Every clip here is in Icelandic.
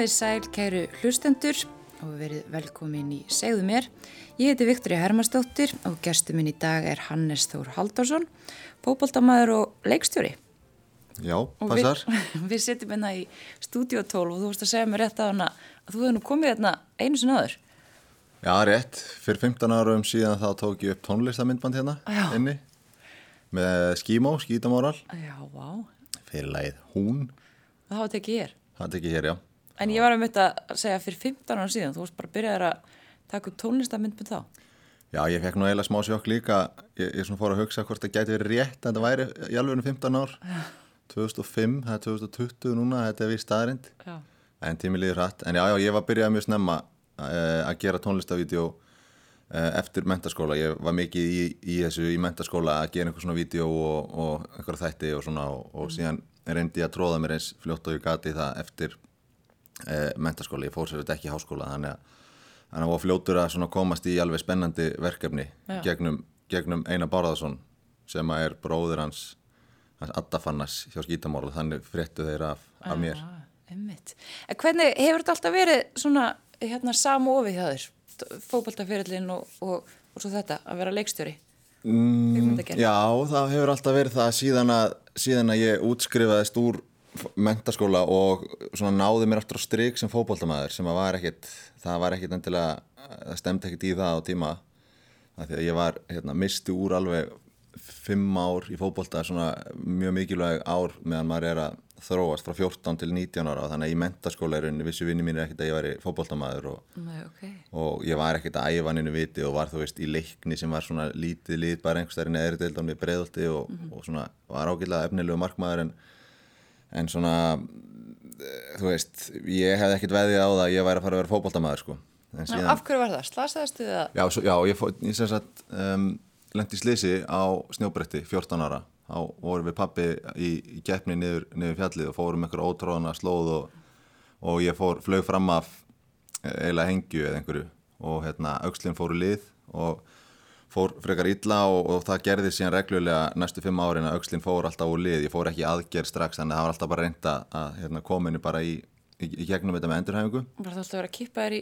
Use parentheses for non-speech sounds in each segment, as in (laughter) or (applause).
Komið sæl kæru hlustendur og verið velkomin í Segðu mér. Ég heiti Viktori Hermansdóttir og gerstu minn í dag er Hannes Þór Haldarsson, fókbóltamæður og leikstjóri. Já, Og passar. (laughs) Við, við setjum hérna í stúdíu 12 og þú vorst að segja mér rétt að hana að þú hefði nú komið hérna einu sinna aður. Já, rétt. Fyrir 15 árum síðan þá tók ég upp tónlistamindband hérna Já. inni með skímó, skítamóral, Já, vá. fyrir lagið Hún. Það hafa tekið er. Það tekið hér, já. En ég var að mynda að segja fyrir 15 ára síðan, þú vorst bara að byrja að taka upp tónlistamindbund þá. Já, ég fekk nú eiginlega smá sjokk líka. Ég, ég svona fór að hugsa hvort það gæti verið rétt en það væri í alveg 15 ár. 2005, það er 2020 núna, þetta er við staðrind. Já. En tími líður hratt. En já, já, ég var byrjað mjög snemma uh, að gera tónlistavídeó uh, eftir mentaskóla. Ég var mikið í, í þessu í mentaskóla að gera einhver svona vídeo og, og einhverja þætti og svona og, og síðan reyndi ég að tróða mér eins fljótt og ég gati það eftir uh, mentaskóla. Ég fór sér þetta ekki í háskóla þannig að þannig að var fljótur að komast í alveg spennandi verkefni Já. gegnum, gegnum Einar Bárðarsson sem að er bróður hans hans Addafannas hjá skítamála þannig fréttu þeir af, af mér. En hvernig hefur þetta alltaf verið svona hérna samofið hjá þér? Fókbaltafyrirlin og, og, og svo þetta, að vera leikstjóri? Mm, já, það hefur alltaf verið það síðan að, síðan að ég útskrifaðist úr menntaskóla og náði mér aftur á stryk sem fótboltamaður sem að var ekkit, það var ekkit endilega, það stemdi ekkit í það á tíma. Því að ég var, hérna, misti úr alveg fimm ár í fótbolta svona mjög mikilvæg ár meðan maður er að þróast frá 14 til 19 ára. Þannig að í mentaskóla er unni vissu vinni mínir ekkit að ég væri fótboltamaður og Nei, ok. og ég var ekkert að æfa nynnu viti og var þú veist í leikni sem var svona lítið lít bara einhvers en, svona eh, þú veist, ég hefði ekkert veðið á það að ég væri að fara að vera fótboltamaður sko af hverju var það? Slasaðistu þið að? já, svo, já, ég, ég sem sagt um, lendi slisi á snjóbretti 14 ára, þá vorum við pappi í, í keppni niður, niður fjallið og fórum einhver ótróðana slóð og, og ég fór, flög fram af eh, eiginlega hengju eða einhverju og hérna, aukslinn fóru lið og fór frekar illa og, og það gerði síðan reglulega næstu fimm árin að aukslinn fór alltaf úr lið, ég fór ekki aðgerð strax að það var alltaf bara reynda að hérna, kominu bara í, í, í gegnum þetta með endurhæfingu Var það alltaf að vera að kippa þér í?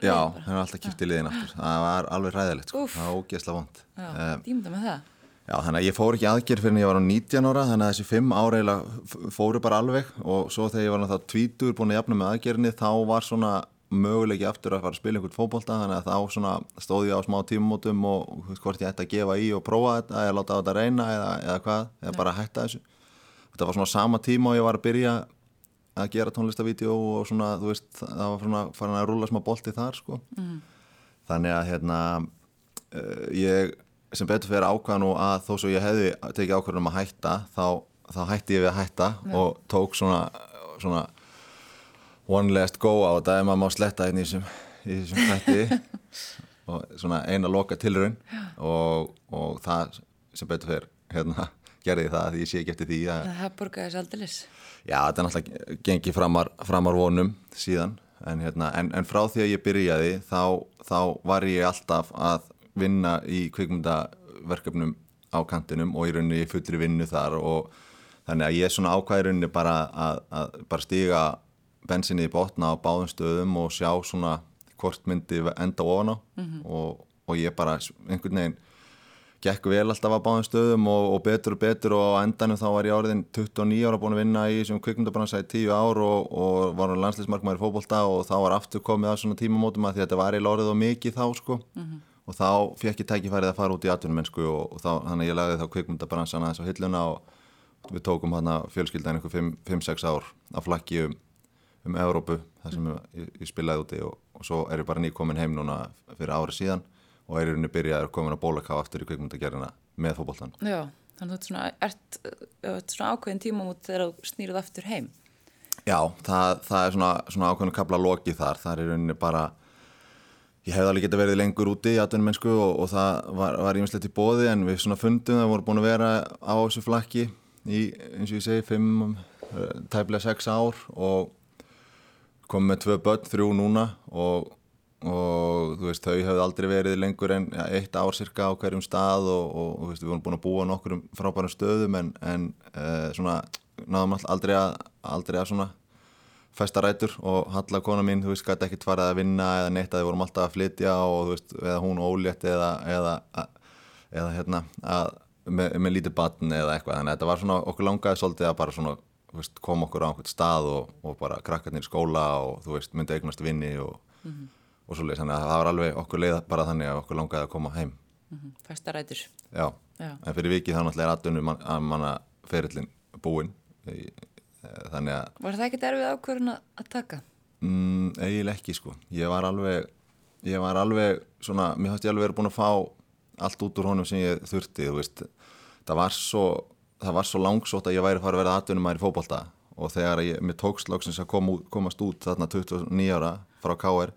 Já, liðið bara? það var alltaf kipt í liðin aftur það var alveg ræðilegt, sko. Það var ógeðslega vond Já, Eh, dýmda með það. Já, þannig að ég fór ekki aðgerð fyrir en ég var á 19 ára þannig að þessi fimm ára eiginlega f- fóru bara alveg og svo þegar ég var þá tvítur búin að jafna með aðgerðinni þá var svona möguleiki aftur að fara að spila einhvern fótbolta þannig að þá svona stóð ég á smá tímumótum og veist hvort ég ætti að gefa í og prófa þetta eða láta þetta reyna eða, eða hvað eða bara hætta þessu. Þetta var svona sama tíma og ég var að byrja að gera tónlistavídeó og svona þú veist það var svona farin að rúla smá bolti þar sko. Þannig að hérna uh, ég sem betur fyrir ákvæða nú að þó svo ég hefði tekið ákvæðan um að hætta þá, þá hætti ég við að hætta og tók svona, svona one last go á þetta ef maður má sletta hérna í þessum, í þessum hætti (laughs) og svona eina loka tilraun. Og, og það sem betur fyrir hérna gerði það því ég sé ekki eftir því að Það borgaði þessi aldeilis. Já, þetta er náttúrulega gengið framar, framar vonum síðan. En, hérna, en, en frá því að ég byrjaði þá, þá var ég alltaf að vinna í kvikmyndaverkefnum á kantinum og í rauninni fullri vinnu þar. Og þannig að ég svona ákvæði rauninni bara að, að bara stíga bensinni í botna á báðum stöðum og sjá svona hvort myndi enda ofan á. Og, og ég bara einhvern veginn gekk vel alltaf á báðum stöðum og, og betur og betur og á endanum þá var ég áriðin 29 ára búin að vinna í sem kvikmyndabransa í 10 ár og, og var landsleismarkmaður í fótbolta og þá var aftur komið að svona tímamótum að því að þetta var í lórið og mikið þá sko. Og þá fekk ég tækifærið að fara út í atvinnumennsku og, og þá, þannig ég lagði þá kvikmyndabransan aðeins á hilluna og við tókum hana fjölskyldan einhver 5-6 ár að flakki um, um Evrópu þar sem ég, ég spilaði úti og, og svo er ég bara nýkomin heim núna fyrir ári síðan og er í rauninni byrjaður komin að bólaká aftur í kvikmyndagerðina með fótboltan. Já, þannig að svona, ert, ert svona ákveðin tíma út þegar þú snýrið aftur heim. Já, það, það er svona, svona ákveðinu kapla loki þar, það er í rauninni bara ég hefði alveg geta verið lengur úti í atvinnumennsku og, og það var, var ímislegt í bóði en við svona fundum það voru búin að vera á þessu flakki í, eins og ég segi, fimm, eh, tæplega sex ár og komum með tvö börn, þrjú núna og, og þú veist, þau hefði aldrei verið lengur en ja, eitt ár cirka á hverjum stað og, og þú veist, við vorum búin að búa nokkur frábærum stöðum en, en uh, svona náðum aldrei að, aldrei að svona festa rætur og Halla kona mín, þú veist, gæti ekkert farið að vinna eða neitt að við vorum alltaf að flytja og þú veist, eða hún ólétt eða, eða, eða hérna, að, með, með lítið batn eða eitthvað, þannig að þetta var svona, okkur langaði svolítið að bara svona, veist, koma okkur á einhvert stað og, og bara krakkarnir í skóla og þú veist, myndi eignast vinni og, mm -hmm. og svolítið, þannig að það var alveg okkur leið bara þannig að okkur langaði að koma heim. Mm -hmm. Festa rætur. Já. Já, en fyrir vikið þá náttúrulega er aðdunum man, að manna ferillin búinn þannig að Var það ekkert erfið ákvörðun að taka? Mm, eiginlega ekki sko ég var alveg ég var alveg svona, mér hætti alveg verið búin að fá allt út úr honum sem ég þurfti þú veist, það var svo það var svo langsótt að ég væri farið að að er í fókbalta og þegar ég, mér tókst lóksins að kom, komast út þarna 29 ára frá K.R.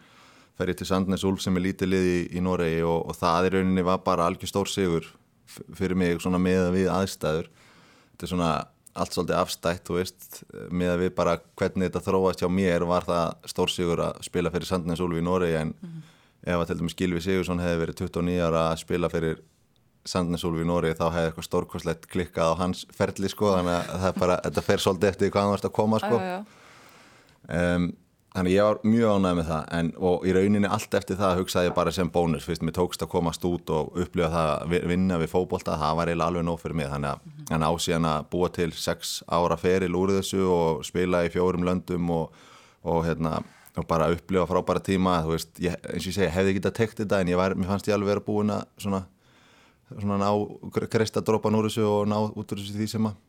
fer ég til Sandnes Ulf sem er lítið liði í, í Noregi og, og það í rauninni var bara algjör stór sigur fyrir mig svona með við aðstæður þetta er svona allt svolítið afstætt, veist, með að við bara hvernig þetta þróast hjá mér var það stórsigur að spila fyrir Sandnes Úlfi í Noregi en mm -hmm. ef að til dæmis Gilvi Sigursson hefði verið 29 ára að spila fyrir Sandnes Úlfi í Noregi þá hefði eitthvað stórkoslegt klikkað á hans ferli sko þannig að það bara, þetta fer svolítið eftir hvað hann varst að koma sko. Já, já. Um, Þannig ég var mjög ánægð með það en, og í rauninni allt eftir það hugsaði ég bara sem bónus fyrst mér tókst að komast út og upplifa það að vinna við fókbólta, það var eiginlega alveg nóg fyrir mig þannig að mm -hmm. ásíðan að búa til sex ára feril úr þessu og spila í fjórum löndum og, og, hérna, og bara upplifa frábæra tíma veist, ég, eins og ég segja, hefði ekki þetta tekt þetta en ég var, mér fannst ég alveg verið að svona, svona ná kreista drópan úr þessu og ná út úr þessu því sem að,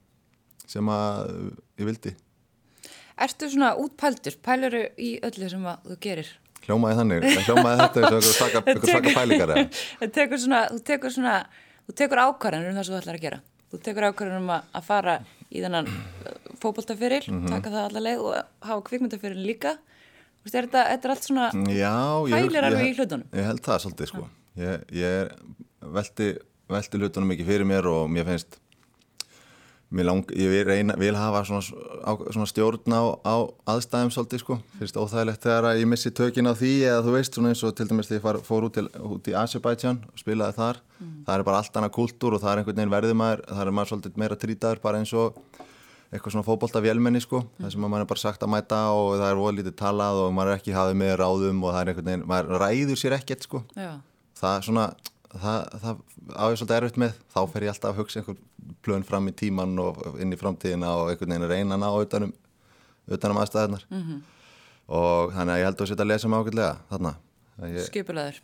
sem að ég vildi. Ertu svona útpæltur, pæluru í öllu sem þú gerir? Hljómaði þannig, hljómaði þetta eins og einhver svaka (laughs) pælingar (laughs) Þú tekur svona, þú tekur svona þú tekur ákvarðanur um það sem þú ætlar að gera. Þú tekur ákvarðanur um að, að fara í þennan uh, fókbóltafyril mm -hmm. taka það allaveg og hafa kvikmyndafyril líka. Þú veist, þetta, er allt svona Já, pælir alveg í hlutunum? Ég held það svolítið sko. Ég, ég veldi, veldi hlutunum ekki fyrir mér og mér finnst Lang, ég vil, reyna, vil hafa svona, svona stjórn á, á aðstæðum svolítið sko, fyrst óþægilegt þegar ég missi tökin á því eða þú veist svona eins og til dæmis þegar ég fór út, til, út í Azerbaijan og spilaði þar, mm. það er bara allt annað kultúr og það er einhvern veginn verðið maður, það er maður svolítið meira trítaður bara eins og eitthvað svona fókbólta vélmenni sko, mm. það sem maður er bara sagt að mæta og það er volítið talað og maður er ekki hafið með ráðum og það er einhvern veginn, maður ræður sér ekkert sko, Já. það er svona það, það á ég svolítið erfitt með þá fer ég alltaf að hugsa einhver plön fram í tíman og inn í framtíðina og einhvern veginn reyna ná utanum, utanum aðstæðarnar mm -hmm. og þannig að ég held að setja að lesa mig ákveldlega þarna ég... Skipulaður?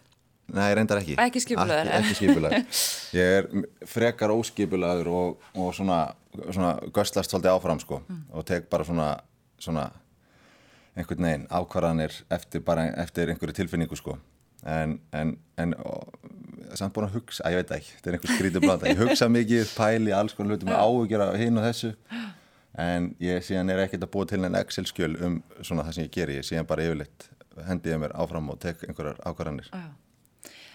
Nei, reyndar ekki Ekki skipulaður? Ekki, ekki skipulaður (laughs) Ég er frekar óskipulaður og, og svona, svona göstlast svolítið áfram sko mm. og tek bara svona, svona einhvern veginn ákvarðanir eftir, eftir einhverju tilfinningu sko en, en, en samt búin að hugsa, að ég veit ekki, þetta er einhver skrítið blanda, ég hugsa mikið, pæli alls konar hlutum með áhugjur af hinn og þessu. En ég síðan er ekkert að búa til en Excel-skjöl um svona það sem ég ger ég síðan bara yfirleitt hendiði mér áfram og tek einhverjar ákvarðanir.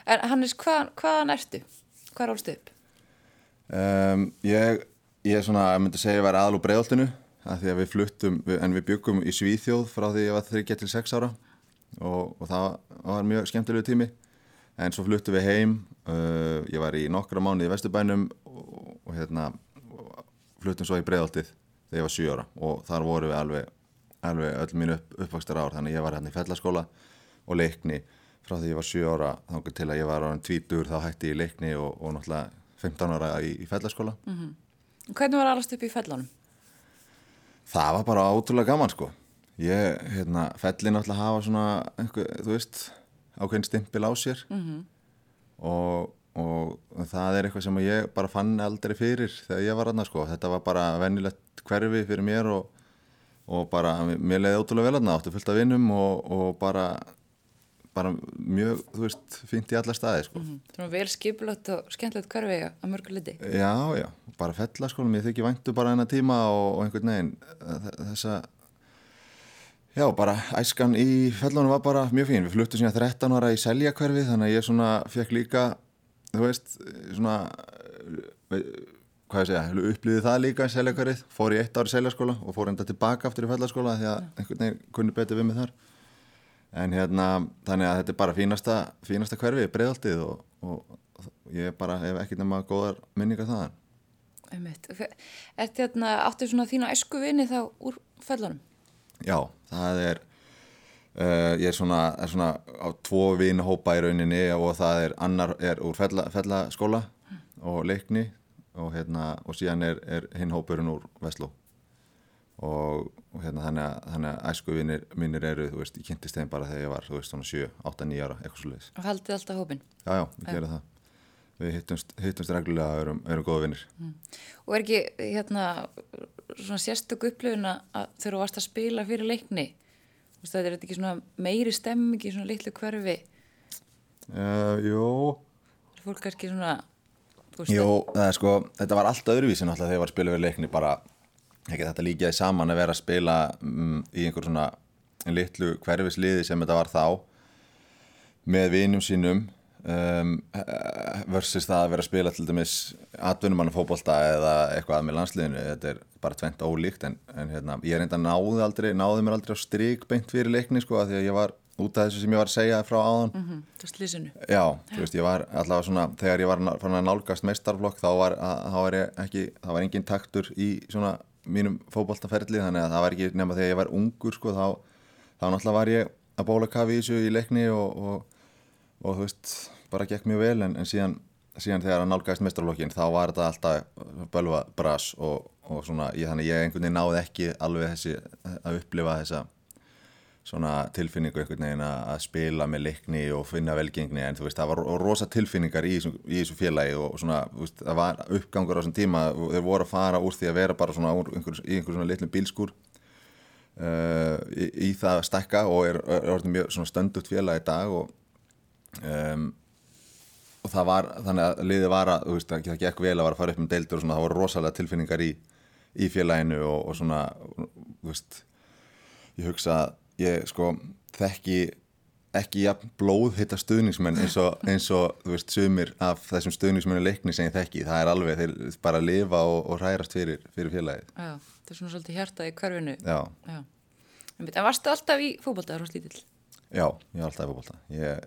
En Hannes, hvað, hvaðan ertu? Hvað rálstu upp? Um, ég, ég er svona, ég myndi segja að var aðal úr bregðoltinu því að við fluttum, en við byggum í Svíþjóð frá því ég var 3-6 ára og, og það var mjög skemmtilegu tími. En svo fluttum við heim uh, ég var í nokkra mánu í Vesturbænum og, og hérna fluttum svo í Breðaltið þegar ég var 7 ára. Og þar voru við alveg, alveg öll mínu upp, uppvakstar ár þannig ég var hérna í fellaskóla og leikni. Frá því ég var 7 ára þá til að ég var ára 20 þá hætti ég leikni og, og náttúrulega 15 ára í, í fellaskóla. Mm -hmm. Hvernig var allast upp í fellanum? Það var bara ótrúlega gaman sko ég, hérna, fellin náttúrulega hafa svona einhver, þú veist ákveðin stimpil á sér mm -hmm. og, og það er eitthvað sem ég bara fann aldrei fyrir þegar ég var aðna sko. þetta var bara vennilegt hverfi fyrir mér og, og bara mér leiði ótrúlega vel aðna áttu fullt af vinnum og, og bara bara mjög, þú veist, fínt í alla staði sko. mm -hmm. Var vel skipilagt og skemmtilegt hverfi að mörgu liti Já, já, bara fella sko, mér þykki væntu bara enna tíma og, og einhvern veginn þessa Já, bara æskan í fellunum var bara mjög fín. Við fluttum síðan 13 ára í seljakverfi þannig að ég svona fekk líka, þú veist, svona, hvað ég segja, upplýði það líka í seljakverfið. Fór í eitt ár í seljaskóla og fór enda tilbaka aftur í fellaskóla því að einhvern veginn kunni betur við mig þar. En hérna, þannig að þetta er bara fínasta, fínasta hverfi, breiðaltið og, og ég bara hef ekkert nema góðar minningar þaðan. Er þetta hérna, áttu svona þína æsku vini þá úr fellunum? Já, það er uh, ég er svona, er svona á tvo vinahópa í rauninni og það er annar er úr fella, fellaskóla og leikni og, hérna, og síðan er, er hinn hópurinn úr Vestló og, og hérna þannig að, þannig að æsku vinnir mínir eru, þú veist, ég kynntist þeim bara þegar ég var, þú veist, svona 7, 8, 9 ára, eitthvað svo leiðis. Og haldið alltaf hópin? Já, já, við gerum það. Við hittumst, hittumst reglulega og erum, erum góða vinnir. Mm. Og er ekki, hérna, svona sérstöku upplöfun að þegar þú varst að spila fyrir leikni, þetta er ekki svona meiri stemming í svona litlu hverfi? Uh, jú. Fólk er ekki svona... Er sko, þetta var allt öðruvísin alltaf þegar ég var að spila fyrir leikni bara ekki þetta líkaði saman að vera að spila um, í einhver svona litlu hverfisliði sem þetta var þá með vinum sínum um, versus það að vera að spila til dæmis atvinnumannafóbolta eða eitthvað með landsliðinu þetta er bara tvent ólíkt en, en hérna, ég enda náði aldrei náði mér aldrei á stryk beint fyrir leikni sko að því að ég var út af þessu sem ég var að segja frá áðan. Mm -hmm, Það slísinu Já, þú veist, ég var allavega svona þegar ég var fann að nálgast meistarflokk þá var, að, þá var ég ekki, þá var engin taktur í svona mínum fókbaltaferli þannig að það var ekki nema þegar ég var ungur sko þá, þá náttúrulega var ég að bóla kafi í þessu í leikni og, og, og þú veist, bara gekk mjög vel en, en síðan, síðan þegar að nálgæðist mestralokkin þá var þetta alltaf bölva bras og, og svona, ég, þannig ég einhvern veginn náði ekki alveg þessi að upplifa þessa svona tilfinningu einhvern veginn að spila með leikni og finna velgengni en þú veist það var rosa tilfinningar í, í þessu félagi og svona veist, það var uppgangur á þessum tíma þeir voru að fara úr því að vera bara svona einhver, í einhver svona litlum bílskur uh, í, í það að stekka og er, er, er mjög svona stöndugt félagi í dag og um, og það var þannig að liðið var að veist, það gekk vel að vera að fara upp um deildur og svona það voru rosalega tilfinningar í, í félaginu og, og svona þú veist ég hugsa að ég sko þekki ekki jafn blóð hitta stuðningsmenn eins og, eins og þú veist sumir af þessum stuðningsmennu leikni sem ég þekki. Það er alveg þeir bara lifa og, og hrærast fyrir, fyrir félagið. Já, það er svona svolítið hjarta í hverfinu. Já, Já. En varstu alltaf í fókbólta, Rós Lítill? Já, ég var alltaf í fókbólta ég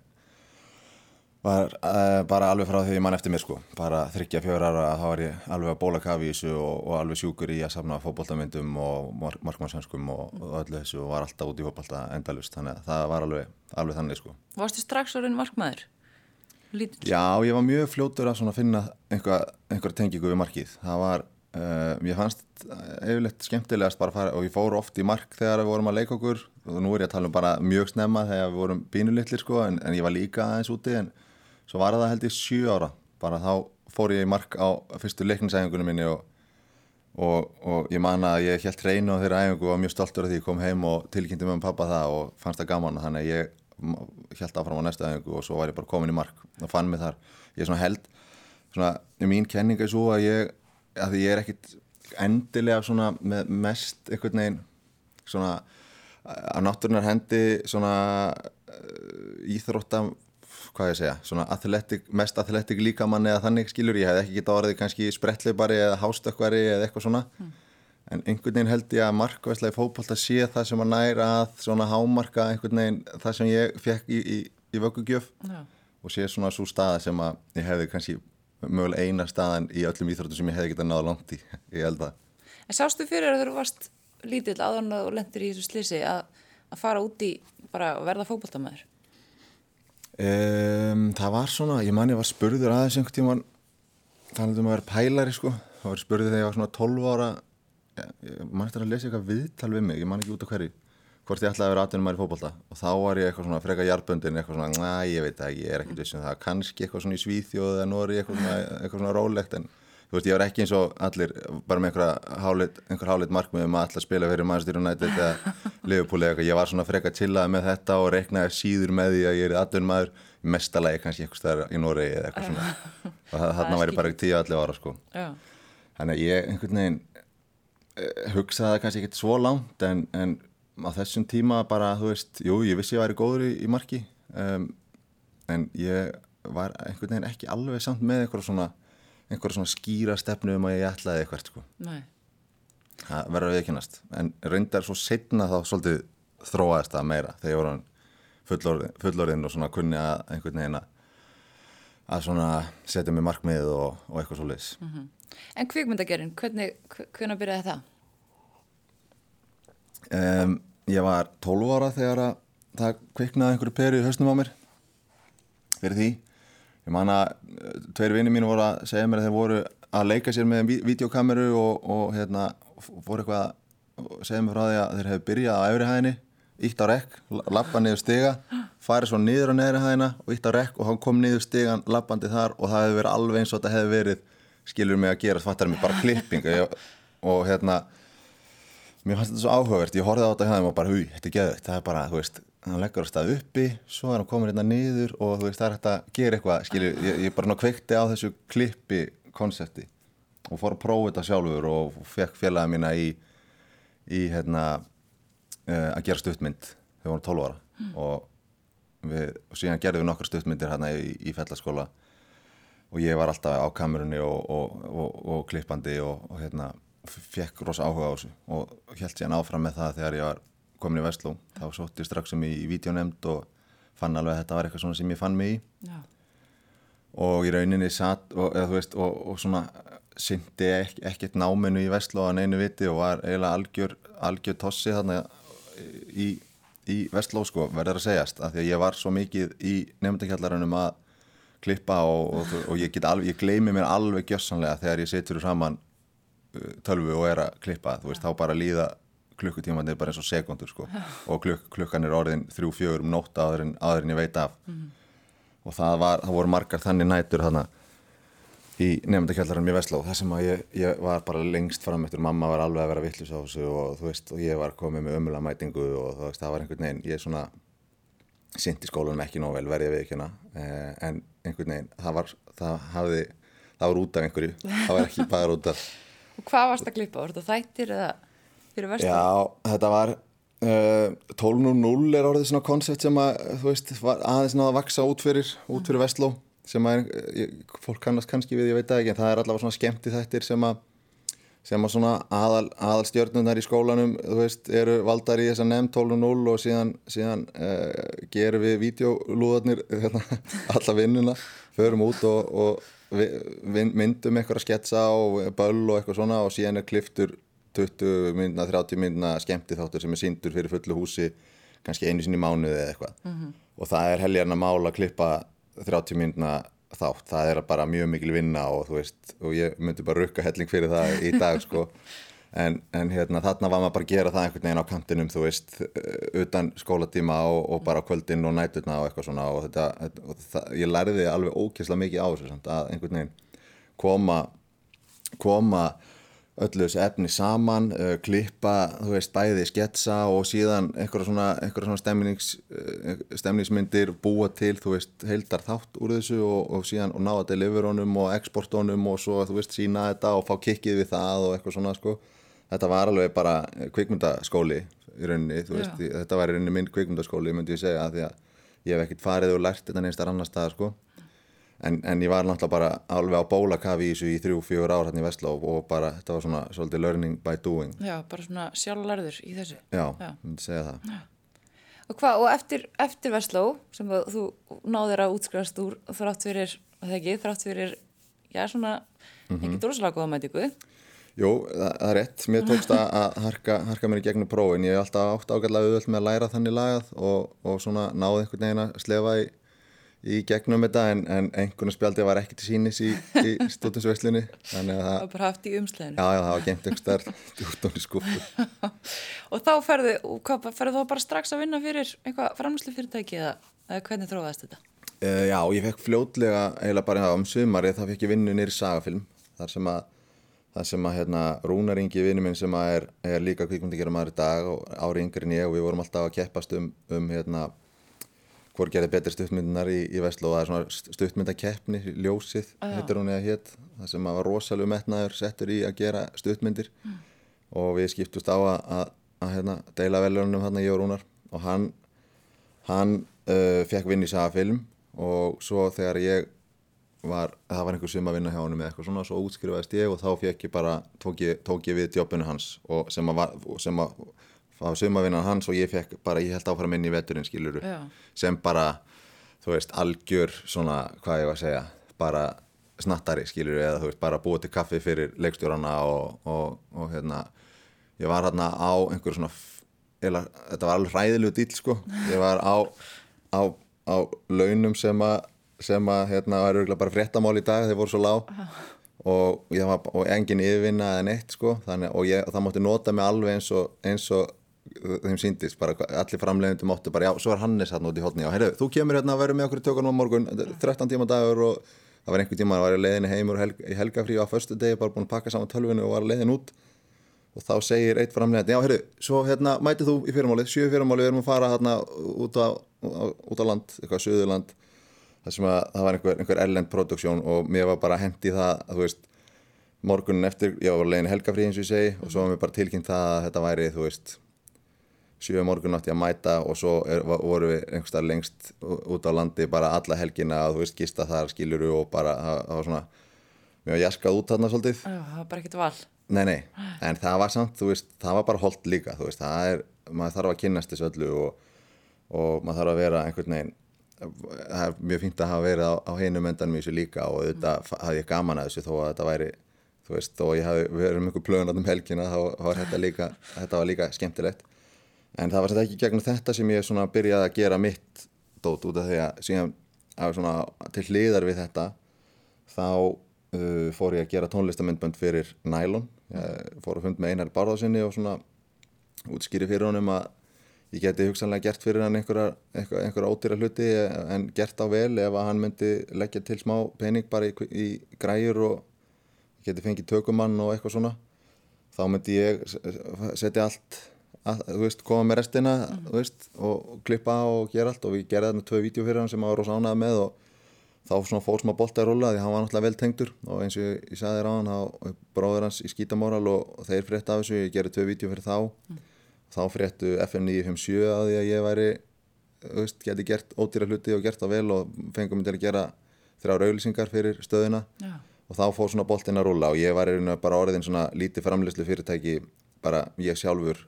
var uh, bara alveg frá því ég mann eftir mér sko. Bara þryggja fjögur ára þá var ég alveg að bóla kafi í þessu og, og alveg sjúkur í að safna fókbóltamyndum og mark markmannshanskum og, og öllu þessu og var alltaf út í fókbólta endalust þannig að það var alveg, alveg þannig sko. Varstu strax orðin markmaður? Lítill? Já, ég var mjög fljótur að finna einhver, einhver tengingu við markið. Það var, uh, ég fannst yfirleitt skemmtilegast bara að fara og ég fór oft í mark þegar við vorum að leika okkur. Og nú er ég að tala um bara mjög snemma þegar við vorum bínulittlir sko en, en ég var líka aðeins úti en svo var það held ég 7 ára bara þá fór ég í mark á fyrstu leiknisæfingunum minni og, og, og ég man að ég held reynu á þeirra æfingu og var mjög stoltur af því ég kom heim og tilkynnti með pappa það og fannst það gaman. Þannig að ég held áfram á næsta æfingu og svo var ég bara komin í mark og fann mig þar. Ég er svona held svona, mín kenning er svo að ég að ég er ekkit endilega svona með mest einhvern veginn svona á náttúrunar hendi svona íþróttam hvað ég segja, svona athletic, mest athletic líkamann eða þannig skilur, ég hef ekki geta orðið kannski sprettleipari eða hástökkvari eða eitthvað svona mm. en einhvern veginn held ég að markværslega fókbalt að sé það sem að næra að svona hámarka einhvern veginn það sem ég fekk í, í, í vöggugjöf yeah. og sé svona svo staða sem að ég hefði kannski mögulega eina staðan í öllum íþróttum sem ég hefði getað náða langt í, (laughs) ég held að En sástu fyrir að þú varst lítill aðan og lendur í þessu slisi að, að fara úti bara að verða fókbaltamæður? Um, það var svona, ég man ég var spurður aðeins einhvern tíman þannig um að vera pælari sko. Það var spurður þegar ég var svona 12 ára ég, ég man eftir að lesa eitthvað viðtal við mig ég man ekki út af hverju, hvort ég ætlaði að vera aðtunum maður í fókbalta og þá var ég eitthvað svona freka hjartböndin eitthvað svona, næ ég veit ekki, ég er ekkert vissum það kannski eitthvað svona í Svíþjóð eða Nóri eitthvað svona, eitthvað svona rólegt en þú veist, ég var ekki eins og allir bara með einhver hálit markmiðum að alltaf spila fyrir Manchester United eða (laughs) Liverpool eða eitthvað, ég var svona frekka chillaði með þetta og reiknaði síður með því að ég er aðdun maður, mestalagi kannski eitthvað stæðar í Noregi eða eitthvað svona. (laughs) Og þarna væri bara ekki tíu allir ára sko. Þannig að ég einhvern veginn uh, hugsaði kannski ekki svo langt en, en á þessum tíma bara, þú veist, jú, ég vissi ég væri góður í, í marki. Um, en ég var einhvern veginn ekki alveg samt með eitthvað svona einhverja svona skýra stefnu um að ég ætlaði eitthvað sko. það verður að viðkynast en reyndar svo setna þá svolítið þróaðist það meira þegar ég voru fullorðin, fullorðin og svona kunni að einhvern veginn að svona setja mig markmið og, og eitthvað svo leiðis mm -hmm. En kvikmyndagerinn, hvernig hvernig byrjaði það? Um, ég var 12 ára þegar að það kviknaði einhverju peri í hausnum á mér fyrir því ég man að eh, tveir vinni mínu voru að segja mér að þeir voru að leika sér með videokameru og, og hérna voru eitthvað að segja mér frá því að þeir hefði byrjað á efri hæðinni ítt á rekk, lappa niður stiga farið svo niður á neðri hæðina og ítt á rekk og hann kom niður stigan lappandi þar og það hefði verið alveg eins og þetta hefði verið skilur mig að gera, fattar mig, bara klipping. Og, og hérna mér fannst þetta svo áhugavert, ég horfið á þetta hérna og bara, hú, þetta er geðvitt, það er bara, þú veist hann leggur á stað uppi, svo er hann komin hérna niður og þú veist, það er hægt að gera eitthvað skilur, ég, ég bara ná kveikti á þessu klippi konsepti og fór að prófa þetta sjálfur og fekk félagið mína í, í hérna uh, að gera stuttmynd þegar við vorum 12 ára mm. og, við, og síðan gerðum við nokkar stuttmyndir hérna í, í fellaskóla og ég var alltaf á kamerunni og, og, og klippandi og hérna fekk rosa áhuga á þessu og held síðan áfram með það þegar ég var komin í Vestló. Þá sótti ég strax um í, videonemnd og fann alveg að þetta var eitthvað svona sem ég fann mig í. Já. og í rauninni satt og, eða, veist, og, og svona syndi ek, ekkert náminu í Vestló að neinu viti og var eiginlega algjör, algjör tossi þarna í, í Vestló sko verður að segjast af því að ég var svo mikið í nefndakjallarannum að klippa og, og ég, alveg, ég gleymi mér alveg gjössanlega þegar ég setur saman uh, tölvu og er að klippa þú veist þá bara líða klukkutíman er bara eins og sekundur sko. Og kluk, klukkan er orðin þrjú fjögur um nótt aður en, aður en ég veit af. Mm -hmm. og það, var, það voru margar þannig nætur þannig í nefndakjallarum í Vesla og það sem að ég, ég var bara lengst fram eftir. Mamma var alveg að vera vittlus á þessu og þú veist og ég var komið með ömulega mætingu og þú veist það var einhvern veginn, ég er svona sint í skólanum ekki nóg vel verðið við ekki hana eh, en einhvern veginn það var, það hafði, það var út af einhverju. Það var ekki bara út af (laughs) Og hvað varst að klippa? Var þetta þættir eða fyrir vestan? Já, þetta var uh, 12.0 er orðið svona koncept sem að, þú veist, aðeins náða að vaksa út fyrir, út fyrir vestló sem að, ég, fólk kannast kannski við, ég veit ekki en það er allavega svona skemmti þættir sem að sem að svona aðal, aðal stjórnunar í skólanum, þú veist, eru valdar í þess að nefn 12.0 og síðan, síðan uh, gerum við videolúðarnir (laughs) hérna, alla vinnuna, förum út og, og við, myndum eitthvað að sketsa og böll og eitthvað svona og síðan er kliftur 20 minna, 30 minna skemmti þáttur sem er síndur fyrir fullu húsi kannski einu sinni mánuði eða eitthvað. Mm -hmm. og það er helgarna mál að klippa 30 minna þátt, það er bara mjög mikil vinna og þú veist, og ég myndi bara rukka helling fyrir það í dag (laughs) sko. En, en hérna þarna var maður bara að gera það einhvern veginn á kantinum, þú veist utan skólatíma og, og bara kvöldin og nætutna og eitthvað svona. Og þetta, og það, ég lærði alveg ókysla mikið á þessu samt, að einhvern veginn koma koma öllu þessu efni saman, uh, klippa, þú veist, bæði sketsa og síðan einhverja svona, einhverja svona stemnings, uh, stemningsmyndir búa til, þú veist, heildar þátt úr þessu og, og síðan og ná að deliverónum og exportónum og svo, þú veist, sína þetta og fá kikkið við það og eitthvað svona, sko. Þetta var alveg bara kvikmyndaskóli í rauninni, þú veist, Já. þetta var í rauninni minn kvikmyndaskóli, myndi ég segja, því að ég hef ekkert farið og lært þetta neins þar annar stað, sko. En, en ég var náttúrulega bara alveg á bólakafi í þessu í þrjú, fjögur ár hérna í Vestló og bara þetta var svona svolítið learning by doing. Já, bara svona sjálflærður í þessu. Já, ég myndi segja það. Já. Og hvað, og eftir, eftir Vestló sem þú náðir að útskrifast úr þrátt fyrir, það ekki, þrátt fyrir, já svona, mm -hmm. ekki droslega góða mætíku. Jú, það, það er rétt. Mér tókst að harka, harka mér í gegnum prófin. Ég hef alltaf átt ágæðlega auðvöld með að læra þannig lagað og, og svona náði einhvern veginn að slefa í í gegnum þetta en, en einhvern spjaldi var ekki til sínis í, í (laughs) stúdinsveslunni það var bara haft í umsleginu já, já, það var gemt einhver starf (laughs) út á skúfu (laughs) og þá ferðu ferðu þá bara strax að vinna fyrir eitthvað framlýslu fyrirtæki eða, eða hvernig þróaðist þetta? Uh, já, ég fekk fljótlega eiginlega bara um sumari þá fekk ég vinnu nýri sagafilm þar sem að, þar sem að hérna, Rúnar Ingi vinnu minn sem er, er líka kvíkmundi gera maður í dag og ári yngri en ég og við vorum alltaf að keppast um, um hérna hvort gerði betri stuttmyndunar í, í Vestló? Það er svona stuttmyndakeppni, ljósið hittur hún eða hitt, það sem var rosalega metnaður settur í að gera stuttmyndir. Mm. og við skiptust á að, að, að hérna, deila velunum hérna og Rúnar. Og hann hann uh, fekk vinn í sagafilm og svo þegar ég var, það var einhver sum að vinna hjá hann með eitthvað svona, svo útskrifaðist ég og þá fekk ég bara, tók ég, tók ég við jobbinu hans og sem að, sem að það var sumavinnan hans og ég fekk bara, ég held áfram inn í veturinn skiluru, Já. sem bara þú veist, algjör svona hvað ég var að segja, bara snattari skiluru, eða þú veist, bara búið til kaffi fyrir leikstjórarna og, og, og hérna ég var hérna á einhverju svona eða, þetta var alveg hræðilegu dýl sko. Ég var á, á, á launum sem að sem að hérna var örgulega bara fréttamál í dag þeir voru svo lág. Og, var, og engin yfirvinna eða neitt sko þannig, og, ég, og það mátti nota mig alveg eins og, eins og þeim síndist, bara allir framleiðandi máttu bara, já, svo er Hannes hann út í hodni já, heyrðu, þú kemur hérna að vera með okkur í tökunum á morgun 13 tíma dagur og það var einhver tíma að vera leiðinni heimur helg, í helgafrí á förstu degi, bara búin að pakka saman tölvinu og var leiðin út. Og þá segir eitt framleiðandi, já, heyrðu, svo hérna mætið þú í fyrirmálið, sjö fyrirmálið, við erum að fara hérna út á, út á land, eitthvað söðurland þar sem að það var einhver, einhver erlend produksjón og mér var bara hendi það að þú veist morgunin eftir, já, var legin helgafrí eins og ég segi og svo var mér bara tilkynnt það að þetta væri þú veist sjö morgun átti að mæta og svo er, voru við einhverstað lengst út á landi bara alla helgina að þú veist gista þar skiluru og bara það var svona var jaskað út þarna svolítið. Það var bara ekkert val. Nei, nei, en það var samt, þú veist, það var bara holdt líka, þú veist, það er, maður þarf að kynast þessu öllu og, og maður þarf að vera einhvern veginn það er mjög fínt að hafa verið á, á heinum endanum í þessu líka og þetta hafði ég gaman að þessu þó að þetta væri þú veist, að ég hafi verið um einhver plöðun um helgina þá var þetta líka þetta var líka skemmtilegt en það var þetta ekki gegnum þetta sem ég svona byrjaði að gera mitt dót út af því að síðan að svona til hliðar við þetta þá uh, fór ég að gera tónlistamindbönd fyrir Nylon. Ég fór að fund með einar barðásinni og svona útskýri fyrir honum að ég geti hugsanlega gert fyrir hann einhverja, einhverja ódýra hluti en gert á vel ef að hann myndi leggja til smá pening bara í, í græur og geti fengið tökumann og eitthvað svona. Þá myndi ég setja allt að, veist, koma með restina mm. veist, og, klippa og gera allt og við gerðum þarna tvö vídeo fyrir hann sem að var ánað með og þá svona fór smá bolta í rulla því hann var náttúrulega vel tengdur og eins og ég, ég sagði þér á hann þá bróður hans í skítamóral og þeir frétta af þessu, ég gerði tvö vídeo fyrir þá mm þá fréttu FM 957 að því að ég væri veist, geti gert ódýra hluti og gert það vel og fengum mig til að gera þrjá rauglýsingar fyrir stöðuna Já. og þá fór svona boltin að rulla og ég var bara orðin svona lítið framleyslu fyrirtæki bara ég sjálfur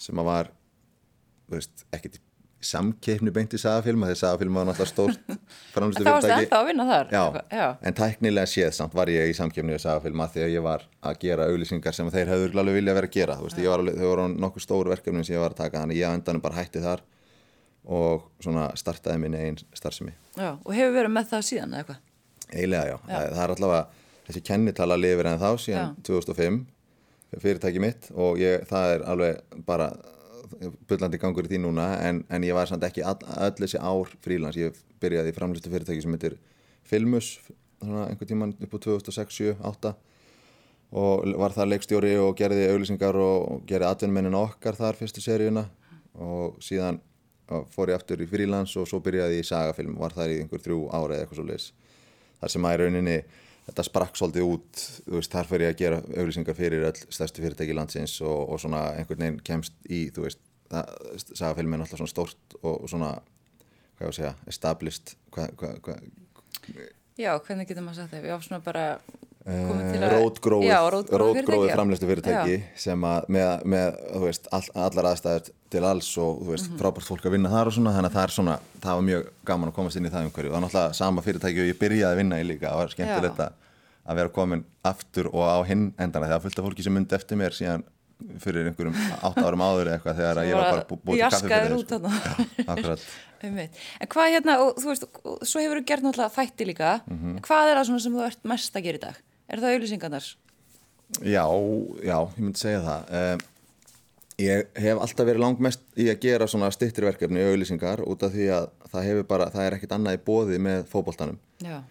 sem að var veist, ekkert samkeppni beint í sagafilma þegar sagafilma var náttúrulega stórt (laughs) framlýstu fyrirtæki. Það varst ennþá að vinna þar. Já, Já. en tæknilega séð samt var ég í samkeppni í sagafilma þegar ég var að gera auðlýsingar sem þeir hefur alveg viljað vera að gera. Veist, alveg, þau voru nokkuð stóru verkefni sem ég var að taka þannig ég að endanum bara hætti þar og svona startaði minni einn starfsemi. Já, og hefur verið með það síðan eða eitthvað? Eilega já, já. Það, það er allavega þessi kennitala lifir en þá síðan já. 2005 fyrirtæki mitt og ég, það er alveg bara byllandi gangur í því núna en, en ég var samt ekki all, öll þessi ár frílans, ég byrjaði í framlistu fyrirtæki sem heitir Filmus svona einhver tíman upp á 2006-2008 og var það leikstjóri og gerði auðlýsingar og gerði atvinnmennin okkar þar fyrstu seríuna. Og síðan fór ég aftur í frílans og svo byrjaði ég í sagafilm, var þar í einhver þrjú ára eða eitthvað svo leiðis þar sem að í rauninni þetta sprakk svolítið út, þú veist, þar fyrir að gera auðlýsingar fyrir öll stærstu fyrirtæki landsins og, og svona einhvern veginn kemst í, þú veist, sagafilmin er alltaf svona stórt og svona, hvað ég að segja, established, hvað, hvað, hvað Já, hvernig getur maður sagt það? Já, svona bara rótgróið rótgróið framlegslu fyrirtæki já. sem að með, með veist, all, allar aðstæður til alls og veist, mm -hmm. frábært fólk að vinna þar og svona þannig að það svona, það var mjög gaman að komast inn í það umhverju og það er náttúrulega sama fyrirtæki og ég byrjaði að vinna í líka, það var skemmtilegt að, að vera komin aftur og á hinn endana þegar fylgta fólki sem myndi eftir mér síðan fyrir einhverjum átt árum áður eitthvað þegar ég var bara til kaffi fyrir sko. (laughs) En hvað hérna, og þú veist, svo hefur þú gert náttúrulega þætti líka, mm -hmm. hvað er það sem þú ert mest að gera í dag? Er það auðlýsingarnar? Já, já, ég myndi segja það. Uh, ég hef alltaf verið langt mest í að gera svona stittirverkefni auðlýsingar út af því að það hefur bara, það er ekkit annað í bóði með fókbóltanum. Já.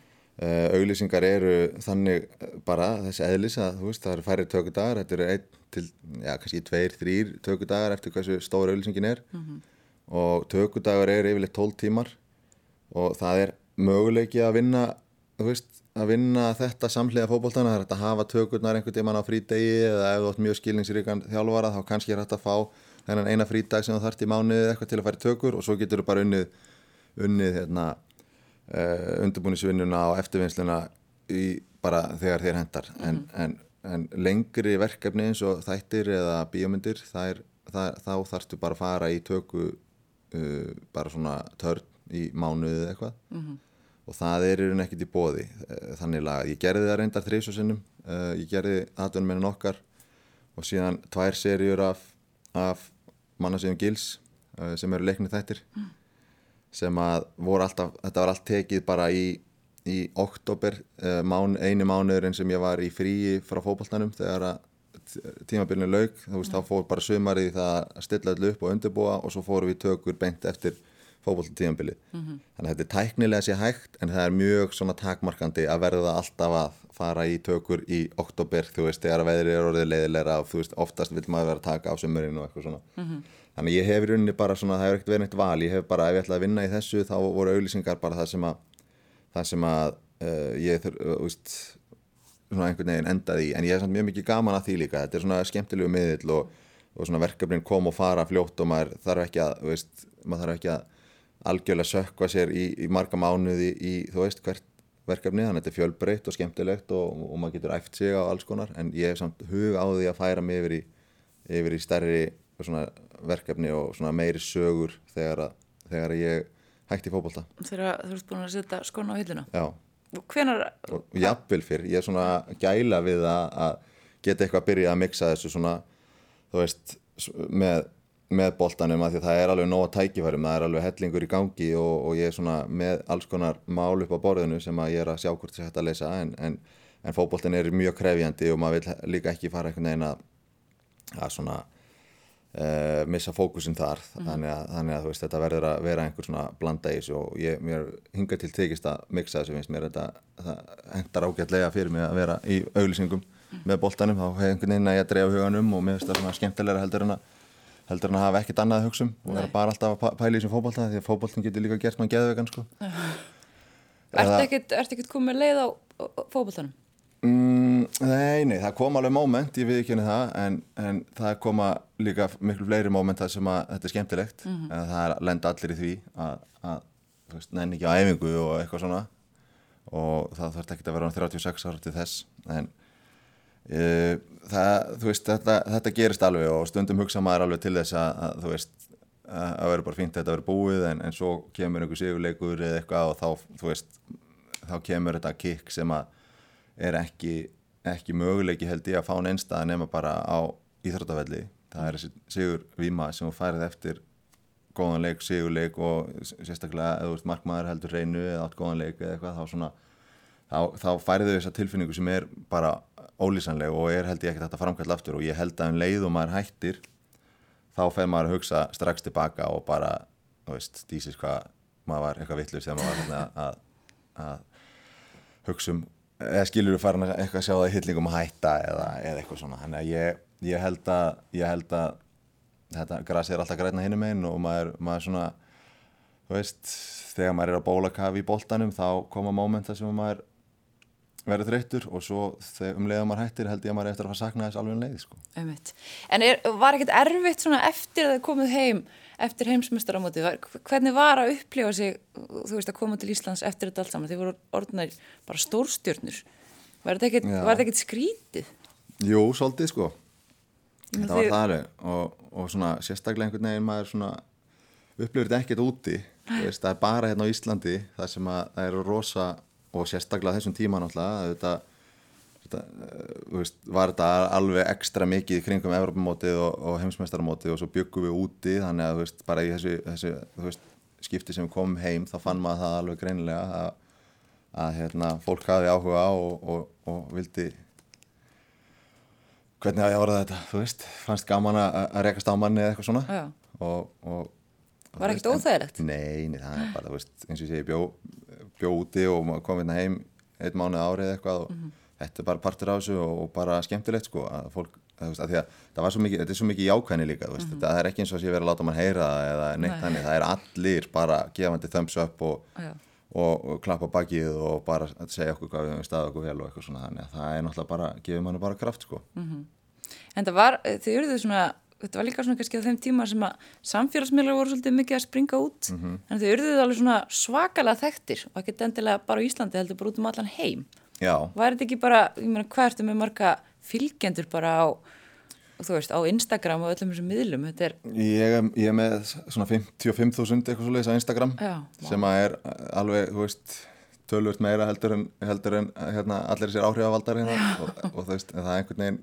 Uh, auðlýsingar eru þannig bara þessi eðlis að þú veist það eru færri tökudagar, þetta eru einn til, já kannski tveir, þrýr tökudagar eftir hversu stóra auðlýsingin er mm -hmm. og tökudagar eru yfirleitt 12 tímar og það er möguleiki að vinna, þú veist að vinna þetta samhliða fókbóltana það er hægt að hafa tökurnar einhvern tíman á frídegi eða ef þú átt mjög skilningsríkan þjálfara þá kannski er hægt að fá þennan eina frídag sem þú þarft í mánuðið eitthvað til að færi tökur og svo getur þú bara unnið, unnið hérna, uh, undirbúinisvinnuna og eftirvinnsluna bara þegar þér hendar. Mm -hmm. en, en, en lengri verkefni eins og þættir eða bíómyndir er, það, þá þarfstu bara að fara í töku uh, bara svona törn í mánuðið eitthvað. Mm -hmm og það er í raun ekkert í bóði eh, þannig að ég gerði það reyndar þrísvarsinnum uh, eh, ég gerði aðdunum meðan okkar og síðan tvær serjur af, af mannasíðum Gils uh, sem eru leiknið þættir sem að voru alltaf, þetta var allt tekið bara í, í oktober uh, mán, einu mánuðurinn sem ég var í fríi frá fókbaltanum þegar að tímabilinu laug, þú veist, þá fór bara sumarið í það að stilla allir upp og undirbúa og svo fórum við tökur beint eftir fókbaltímabilið. Mm -hmm. Þannig að þetta er tæknilega sér hægt en það er mjög svona takmarkandi að verða alltaf að fara í tökur í oktober, þú veist, þegar veðrið er orðið leiðilegra og þú veist, oftast vil maður vera að taka á sömurinn og eitthvað svona. Mm -hmm. Þannig að ég hef í rauninni bara svona, það hefur ekkert verið neitt val, ég hef bara, ef ég ætlaði að vinna í þessu, þá voru auðlýsingar bara það sem að, það sem að uh, ég, þú uh, veist, svona einhvern veginn endaði í, en ég hef samt mjög mikið gaman að því líka, þetta er svona skemmtilegu miðill og, og svona verkefnin kom og fara fljótt og maður þarf ekki að, veist, maður þarf ekki að algjörlega sökva sér í, í marga mánuði í, þú veist, hvert verkefni, þannig að þetta er fjölbreytt og skemmtilegt og, og maður getur æft sig á alls konar, en ég hef samt hug á því að færa mig yfir í, yfir í stærri verkefni og meiri sögur þegar, að, þegar ég hætti fókbólta. Þegar þú ert búin að setja skona á hilluna? Já. Hvenar? Jafnvel fyrr, ég er svona gæla við að, að geta eitthvað að byrja að mixa þessu svona, þú veist, með með boltanum að því að það er alveg nóga tækifærum, það er alveg hellingur í gangi og, og ég er svona með alls konar mál upp á borðinu sem að ég er að sjá hvort það er hægt að leysa en, en, en fókboltin er mjög krefjandi og maður vil líka ekki fara einhvern veginn að, að svona uh, missa fókusin þar mm. þannig, að, þannig að þú veist þetta verður að vera einhver svona blanda í þessu og ég, mér hinga til tekist að mixa þessu finnst mér þetta, það hendar ágætlega fyrir mig að vera í auglýsingum mm. með boltanum, þá hefur einhvern veginn að ég drefa huganum og mér finnst það svona skemmtilegra heldur en að heldur hann að hafa ekkert annað að hugsa um og vera bara alltaf að pæla í þessum fókbalta því að fókbaltin getur líka gert mann geðvegan sko. Ertu ekkert komið leið á fókbaltanum? Mm, nei, nei, það kom alveg móment, ég við ekki henni það en, en það koma líka miklu fleiri móment þar sem að þetta er skemmtilegt mm -hmm. en það lenda allir í því að, að þú veist, nenni ekki á æfingu og eitthvað svona og það þarf ekki að vera á 36 ára til þess en Uh, það, veist, þetta, þetta gerist alveg og stundum hugsa maður alveg til þess að, að þú veist að vera bara fínt að þetta vera búið en, en svo kemur einhver sigurleikur eða eitthvað og þá, þú veist, þá kemur þetta kikk sem að er ekki, ekki möguleiki held ég að fá neinstað nema bara á íþróttafelli það er þessi sigur vima sem þú færið eftir góðan leik, sigurleik og sérstaklega eða þú veist markmaður heldur reynu eða átt góðan leik eða eitthvað þá svona þá, þá færið þau þessa tilfinningu sem er bara ólýsanleg og er held ég ekkert að framkvæmla aftur og ég held að um leið og maður hættir þá fer maður að hugsa strax tilbaka og bara, þú veist, dísis hvað maður var eitthvað vittlust þegar maður var að, að, að hugsa um, eða skilur þú farin að eitthvað sjá það í hyllingum að hætta eða, eða eitthvað svona, þannig að ég, ég held að ég held að þetta grasi er alltaf græna hinnum einn og maður, maður svona, þú veist þegar maður er að bóla kafi í boltanum þá koma mómenta sem maður verður þreyttur og svo um leiða maður hættir held ég að maður eftir að fara að sakna þess alveg um leið sko. En er, var ekkert erfitt eftir að það komið heim eftir heimsmyndstaramótið, hvernig var að upplifa sig, þú veist að koma til Íslands eftir þetta allt saman, þið voru orðinær bara stórstjörnur, var þetta ekkert skrítið? Jú, svolítið sko. Það var það alveg og, og svona sérstaklega einhvern veginn maður svona upplifir þetta ekkert úti. Veist, það er bara hérna á Íslandi það sem að það eru rosa og sérstaklega þessum tíma náttúrulega þetta, þetta veist, var þetta alveg ekstra mikið kringum Evropamótið og, og heimsmeistaramótið og svo byggum við úti þannig að veist, bara í þessu, þessu veist, skipti sem við komum heim þá fann maður það alveg greinilega að, að hérna, fólk hafi áhuga og, og, og vildi hvernig að ég orða þetta þú veist, fannst gaman að, að rekast á manni eða eitthvað svona og Var ekkert óþægilegt? Nei, nei, það er bara, þú veist, eins og ég segi, bjó, bjó úti og kom hérna heim einn mánuð árið eitthvað og mm -hmm. þetta er bara partur á þessu og bara skemmtilegt sko að fólk, að, veist, að því að það var svo mikið, þetta er svo mikið jákvæðni líka, veist, mm -hmm. það er ekki eins og að ég verið að láta mann heyra það eða neitt þannig, það er allir bara gefandi thumbs up og, og, og klappa bakið og bara segja okkur hvað við hefum staðið okkur vel og eitthvað svona þannig að það er náttúrulega bara, gefur mann bara kraft sko. Mm -hmm. En það var, þið eruðu svona þetta var líka svona kannski á þeim tíma sem að samfélagsmiðlar voru svolítið mikið að springa út mm -hmm. en þau eruðuð alveg svona svakalega þekktir og ekki endilega bara á Íslandi heldur bara út um allan heim Já. var þetta ekki bara, ég meina hvað ertu með marga fylgjendur bara á þú veist, á Instagram og öllum þessum miðlum er... Ég, ég er með svona 55.000 eitthvað svolítið á Instagram Já, sem að er alveg, þú veist tölvört meira heldur en, heldur en hérna, allir sér áhrifavaldar hérna, (laughs) og, og þú veist, það er einhvern veginn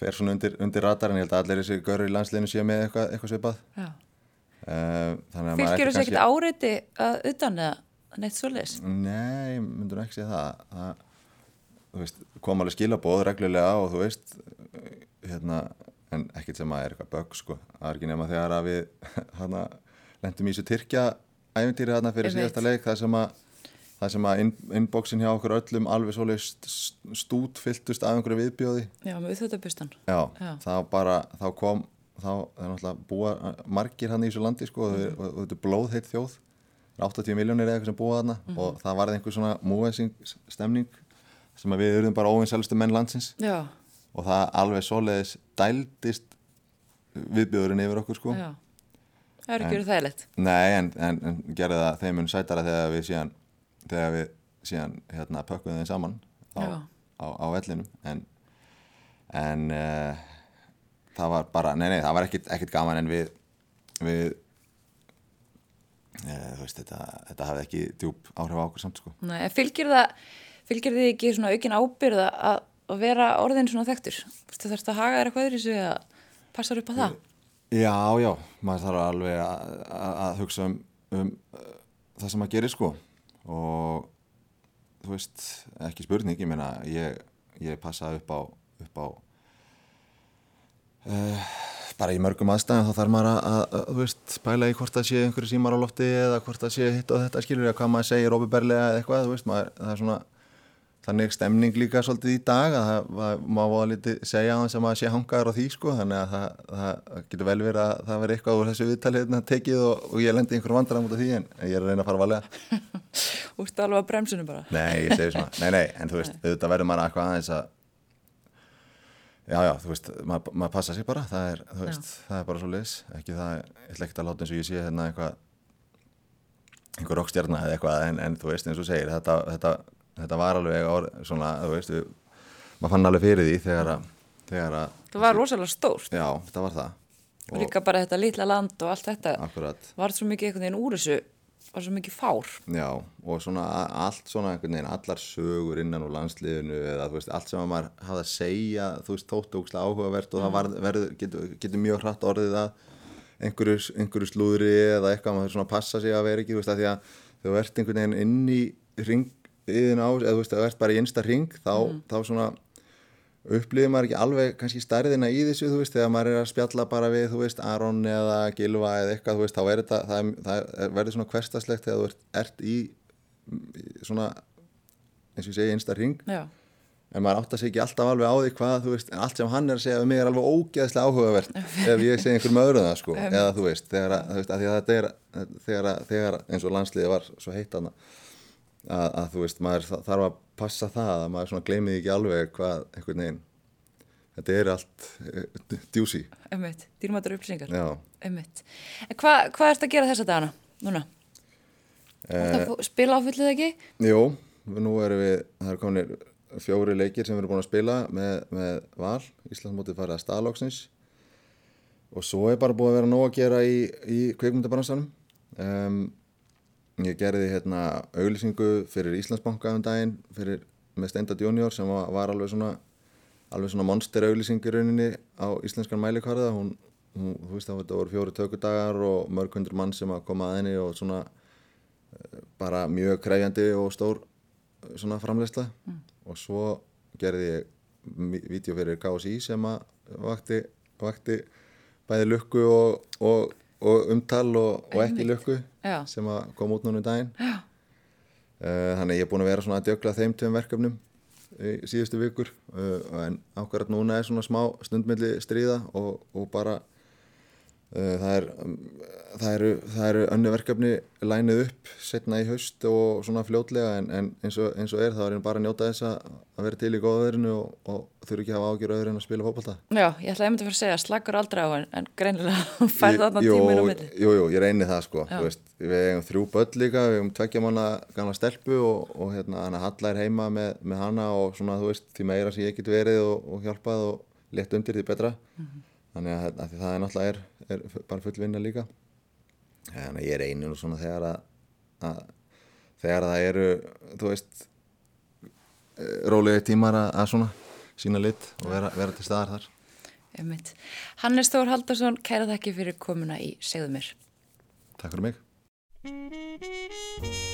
fer svona undir, undir radar en ég held að allir þessi görur í landsliðinu séu með eitthvað, eitthvað svipað. Uh, að Fylgjur þessu ekkert áreiti að utan eða neitt svoleiðis? Nei, myndur ekki segja það. Það þú veist, kom alveg skilabóð reglulega og þú veist hérna, en ekkert sem að er eitthvað bögg sko, það er ekki nema þegar að við (laughs) hana, lendum í þessu Tyrkja æfintýri þarna fyrir síðasta leik það sem að, það sem að innbóksin hjá okkur öllum alveg svoleið stút fylltust af einhverju viðbjóði Já, með Já. þá bara, þá kom þá er náttúrulega búa margir hann í þessu landi sko, Mhm. og, og, og þetta er blóðheit þjóð Það er 80 miljónir eða eitthvað sem búa þarna Mhm. og það varði einhver svona múessing stemning sem að við erum bara óvinsælustu menn landsins Já, og það alveg svoleiðis dældist viðbjóðurinn yfir okkur sko já. Það er ekki verið þægilegt. Nei, en, en, en gerði það þeim mun sætara þegar við síðan þegar við síðan hérna pökkum þeim saman á, á, á vellinum en, en uh, það var bara, nei, nei, það var ekkit, ekkit gaman en við við uh, þú veist, þetta, þetta hafði ekki djúb áhrif á okkur samt sko Nei, fylgir það, fylgir þið ekki svona aukin ábyrða að, að vera orðin svona þekktur? Þú þarfst að haga þér eitthvað öðru sig að passa upp á það? Já, já, maður þarf alveg að, að, að hugsa um, um uh, það sem maður gerir sko og þú veist, ekki spurning, ég meina ég, ég passa upp á, upp á uh, bara í mörgum aðstæðum þá þarf maður að, að, að þú veist, pæla í hvort það sé einhverju símar á lofti eða hvort það sé hitt og þetta skilur ég að hvað maður segir opiðberlega eða eitthvað, þú veist, maður, það er svona þannig stemning líka svolítið í dag að það má voða lítið segja á þess að maður sé hangaður á því sko. Þannig að það, það getur vel verið að það veri eitthvað úr þessu viðtalið hérna tekið og, og ég lendi einhverjum vandræðum út af því en ég er að reyna að fara valega (laughs) Úrstu alveg á bremsunum bara? Nei, ég segi svona, nei, nei, en þú veist auðvitað verður maður eitthvað aðeins að já, já, þú veist maður, maður passa sig bara, það er, þú veist það er bara svo leis, ekki það, ég ætla að hérna einhver rockstjarna eða eitthvað en, en þú veist eins og segir, þetta, þetta, þetta var alveg orð, svona, þú veist við, maður fann alveg fyrir því þegar að, þegar að Það var rosalega stórt. já, þetta var það Og líka bara þetta litla land og allt þetta akkurat, var svo mikið einhvern veginn úr þessu, var svo mikið fár. já, og svona allt svona einhvern veginn, allar sögur innan úr landsliðinu eða þú veist, allt sem að maður hafði að segja, þú veist, þóttu ógslag áhugavert og það var, verður, getur, getur mjög hratt orðið að einhverju, einhverju slúðri eða eitthvað, maður svona passa sig að vera ekki, þú veist, að því að þú ert einhvern veginn inn í ringiðin á, eða þú veist, að þú ert bara í einsta ring, þá, þá svona upplifir maður ekki alveg kannski stærðina í þessu, þú veist, þegar maður er að spjalla bara við, þú veist, Aron eða Gilva eða eitthvað, þú veist, þá er þetta, það, það er, verður svona hverstaslegt þegar þú ert, ert í svona, eins og ég segi, einsta ring, Já, en maður átt að segja ekki alltaf alveg á því hvað, þú veist, en allt sem hann er að segja við mig er alveg ógeðslega áhugavert (laughs) ef ég segi einhverjum öðrum það, sko, eða þú veist, þegar, þú veist, að að þetta er, þegar, þegar eins og landsliði var svo heitt hana, að, að þú veist, maður þa- þarf að passa það að maður svona gleymið ekki alveg hvað einhvern veginn þetta er allt uh, djúsi einmitt, dýrmættur upplýsingar. Einmitt. En hvað hva ertu að gera þessa dagana, núna? Fó- spila á fullið ekki? jú, nú erum við það er komin fjóri leikir sem við erum búin að spila með, með val Íslandsmótið farið að staðlóksnis og svo er bara búið að vera nóg að gera í, í kveikmyndabransanum um, ég gerði hérna auglýsingu fyrir Íslandsbanka um daginn fyrir með Steindat Junior sem var, var alveg svona alveg svona monster auglýsing í rauninni á íslenskan mælikvarða. Hún, hún, þú veist það voru fjóri tökudagar og mörg hundur mann sem að koma að henni og svona eh, bara mjög krefjandi og stór eh, svona framleysla og svo gerði ég vídeo fyrir KSI sem að vakti, vakti bæði lukku og, og, og umtal og, og ekki lukku Já. sem kom út núna um daginn Já. þannig ég er búin að vera að djögla þeim tveim verkefnum í síðustu vikur uh, en ákvarðat núna er svona smá stundmilli stríða og, og bara uh, það, er, um, það eru, það eru önnu verkefni lænið upp setna í haust og svona fljótlega en, en eins, og, eins og er þá er ég bara að njóta þess að vera til í góðverðinu og, og þurfi ekki að hafa ágjör öðru en að spila fótbolta. Já, ég ætlaði einmitt að fara að segja, slagur aldrei á en, en greinilega (laughs) færði þarna tíminu á milli. Jú, jú, ég reyni það sko. Veist, Við eigum þrjú börn líka, við eigum tveggja manna gamla stelpu og, og hérna, hana Halla er heima með, með hana og svona, þú veist, því meira sem ég get verið og, og hjálpað og létt undir því betra þannig að, að það er náttúrulega er, er bara full vinna líka þannig að ég reyni nú svona þegar að, að þegar það eru, þú veist rólegi tímar að, að svona sína lit og vera, vera til staðar þar Einmitt. Hannes Þór Haldarsson, kæra þakki fyrir komuna í Segðu mér. Takk fyrir mig.